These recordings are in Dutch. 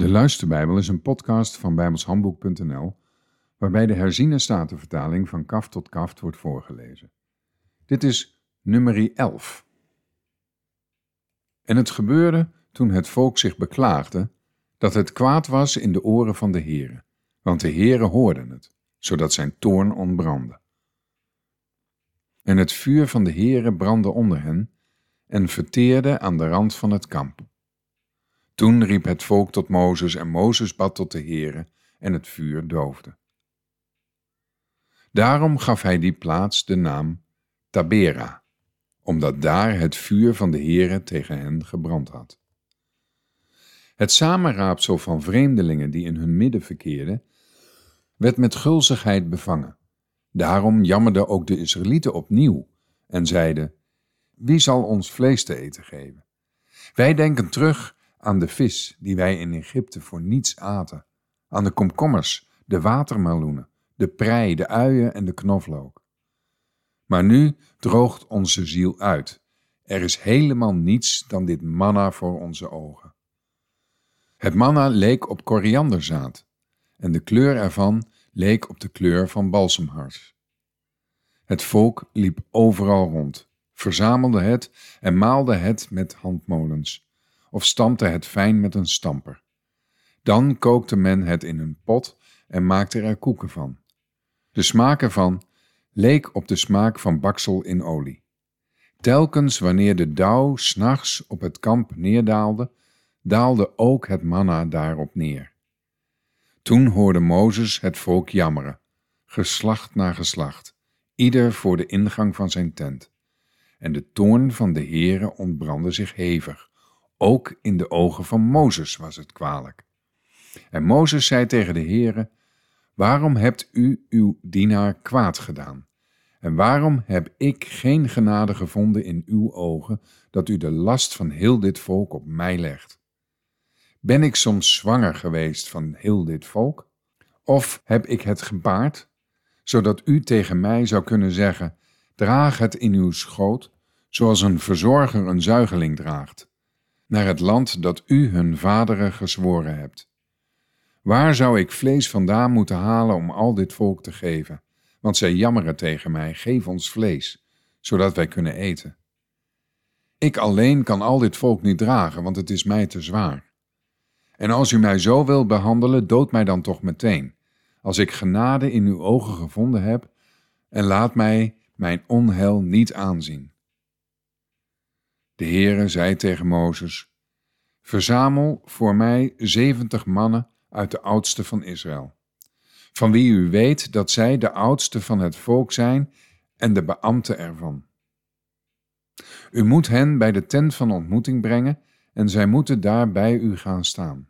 De Luisterbijbel is een podcast van bijbelshandboek.nl waarbij de herziene statenvertaling van kaft tot kaft wordt voorgelezen. Dit is nummer 11. En het gebeurde toen het volk zich beklaagde dat het kwaad was in de oren van de Heere, want de Heere hoorde het, zodat zijn toorn ontbrandde. En het vuur van de Heere brandde onder hen en verteerde aan de rand van het kamp. Toen riep het volk tot Mozes en Mozes bad tot de Heere en het vuur doofde. Daarom gaf hij die plaats de naam Tabera, omdat daar het vuur van de Heere tegen hen gebrand had. Het samenraapsel van vreemdelingen die in hun midden verkeerden, werd met gulzigheid bevangen. Daarom jammerden ook de Israëlieten opnieuw en zeiden: Wie zal ons vlees te eten geven? Wij denken terug aan de vis die wij in Egypte voor niets aten, aan de komkommers, de watermeloenen, de prei, de uien en de knoflook. Maar nu droogt onze ziel uit. Er is helemaal niets dan dit manna voor onze ogen. Het manna leek op korianderzaad en de kleur ervan leek op de kleur van balsemhars. Het volk liep overal rond, verzamelde het en maalde het met handmolens of stampte het fijn met een stamper. Dan kookte men het in een pot en maakte er koeken van. De smaak ervan leek op de smaak van baksel in olie. Telkens wanneer de dauw s'nachts op het kamp neerdaalde, daalde ook het manna daarop neer. Toen hoorde Mozes het volk jammeren, geslacht na geslacht, ieder voor de ingang van zijn tent. En de toorn van de Heere ontbrandde zich hevig ook in de ogen van Mozes was het kwalijk. En Mozes zei tegen de Heere, waarom hebt u uw dienaar kwaad gedaan? En waarom heb ik geen genade gevonden in uw ogen, dat u de last van heel dit volk op mij legt? Ben ik soms zwanger geweest van heel dit volk? Of heb ik het gebaard, zodat u tegen mij zou kunnen zeggen, draag het in uw schoot, zoals een verzorger een zuigeling draagt? Naar het land dat u hun vaderen gezworen hebt. Waar zou ik vlees vandaan moeten halen om al dit volk te geven? Want zij jammeren tegen mij, geef ons vlees, zodat wij kunnen eten. Ik alleen kan al dit volk niet dragen, want het is mij te zwaar. En als u mij zo wil behandelen, dood mij dan toch meteen, als ik genade in uw ogen gevonden heb, en laat mij mijn onheil niet aanzien. De Heere zei tegen Mozes, Verzamel voor mij zeventig mannen uit de oudste van Israël, van wie u weet dat zij de oudste van het volk zijn en de beambten ervan. U moet hen bij de tent van ontmoeting brengen en zij moeten daar bij u gaan staan.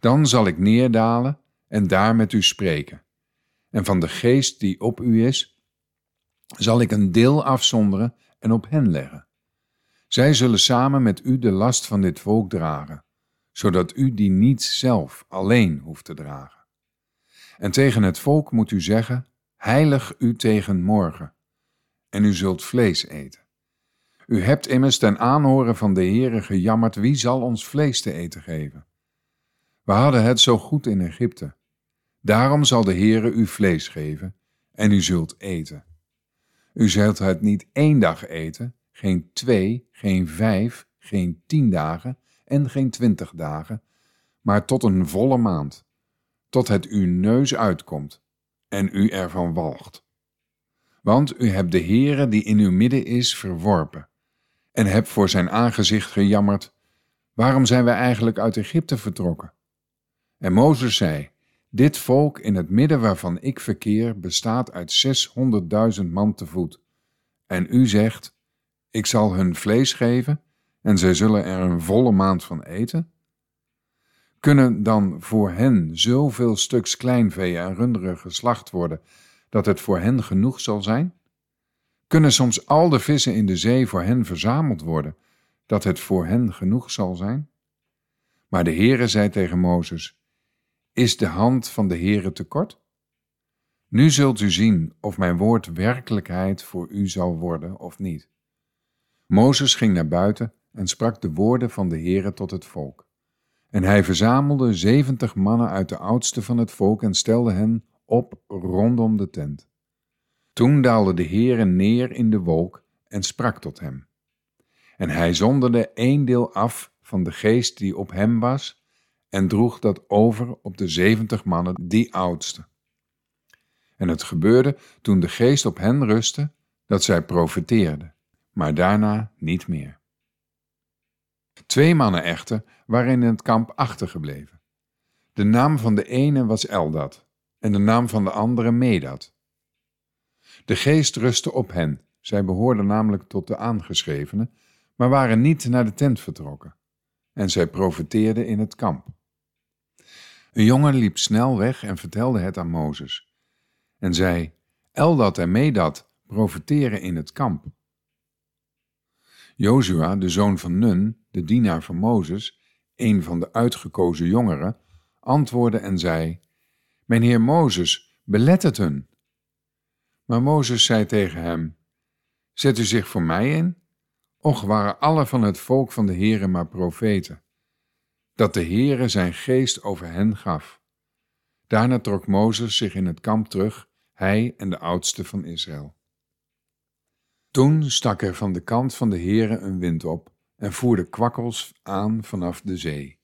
Dan zal ik neerdalen en daar met u spreken. En van de geest die op u is, zal ik een deel afzonderen en op hen leggen zij zullen samen met u de last van dit volk dragen, zodat u die niet zelf alleen hoeft te dragen. En tegen het volk moet u zeggen: Heilig u tegen morgen, en u zult vlees eten. U hebt immers ten aanhoren van de Heere gejammerd: wie zal ons vlees te eten geven? We hadden het zo goed in Egypte. Daarom zal de Heere u vlees geven, en u zult eten. U zult het niet één dag eten, geen twee, geen vijf, geen tien dagen en geen twintig dagen, maar tot een volle maand, tot het uw neus uitkomt en u ervan walgt. Want u hebt de Heere die in uw midden is verworpen en hebt voor zijn aangezicht gejammerd, waarom zijn wij eigenlijk uit Egypte vertrokken? En Mozes zei, dit volk in het midden waarvan ik verkeer bestaat uit zeshonderdduizend man te voet. En u zegt, ik zal hun vlees geven en zij zullen er een volle maand van eten? Kunnen dan voor hen zoveel stuks kleinvee en runderen geslacht worden dat het voor hen genoeg zal zijn? Kunnen soms al de vissen in de zee voor hen verzameld worden, dat het voor hen genoeg zal zijn? Maar de Heere zei tegen Mozes, Is de hand van de Heere te kort? Nu zult u zien of mijn woord werkelijkheid voor u zal worden of niet. Mozes ging naar buiten en sprak de woorden van de Heere tot het volk. En hij verzamelde zeventig mannen uit de oudste van het volk en stelde hen op rondom de tent. Toen daalde de Heere neer in de wolk en sprak tot hem. En hij zonderde één deel af van de geest die op hem was en droeg dat over op de zeventig mannen, die oudste. En het gebeurde toen de geest op hen rustte, dat zij profeteerden, maar daarna niet meer. Twee mannen echter waren in het kamp achtergebleven. De naam van de ene was Eldad en de naam van de andere Medad. De geest rustte op hen, zij behoorden namelijk tot de aangeschrevenen, maar waren niet naar de tent vertrokken. En zij profeteerden in het kamp. Een jongen liep snel weg en vertelde het aan Mozes. En zei: Eldad en Medad profeteren in het kamp. Jozua, de zoon van Nun, de dienaar van Mozes, een van de uitgekozen jongeren, antwoordde en zei: Mijn heer Mozes, belet het hun. Maar Mozes zei tegen hem: Zet u zich voor mij in? Och, waren alle van het volk van de Heere maar profeten, dat de Heere zijn geest over hen gaf. Daarna trok Mozes zich in het kamp terug, hij en de oudste van Israël. Toen stak er van de kant van de Heere een wind op en voerde kwakkels aan vanaf de zee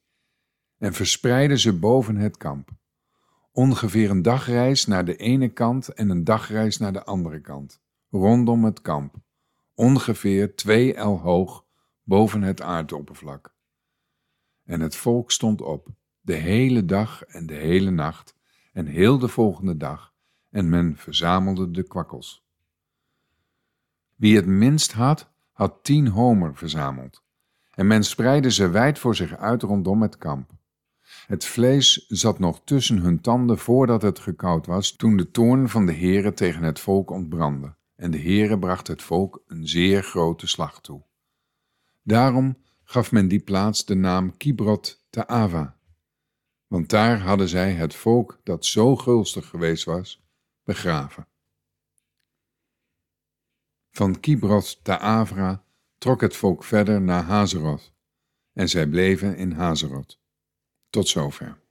en verspreidde ze boven het kamp. Ongeveer een dagreis naar de ene kant en een dagreis naar de andere kant, rondom het kamp, ongeveer twee el hoog boven het aardoppervlak. En het volk stond op, de hele dag en de hele nacht, en heel de volgende dag, en men verzamelde de kwakkels. Wie het minst had, had tien homer verzameld, en men spreidde ze wijd voor zich uit rondom het kamp. Het vlees zat nog tussen hun tanden voordat het gekoud was, toen de toorn van de Heere tegen het volk ontbrandde, en de Heere bracht het volk een zeer grote slag toe. Daarom gaf men die plaats de naam Kibrot Ava, want daar hadden zij het volk dat zo gulstig geweest was, begraven. Van Kibrot Taavra trok het volk verder naar Hazeroth, en zij bleven in Hazeroth. Tot zover.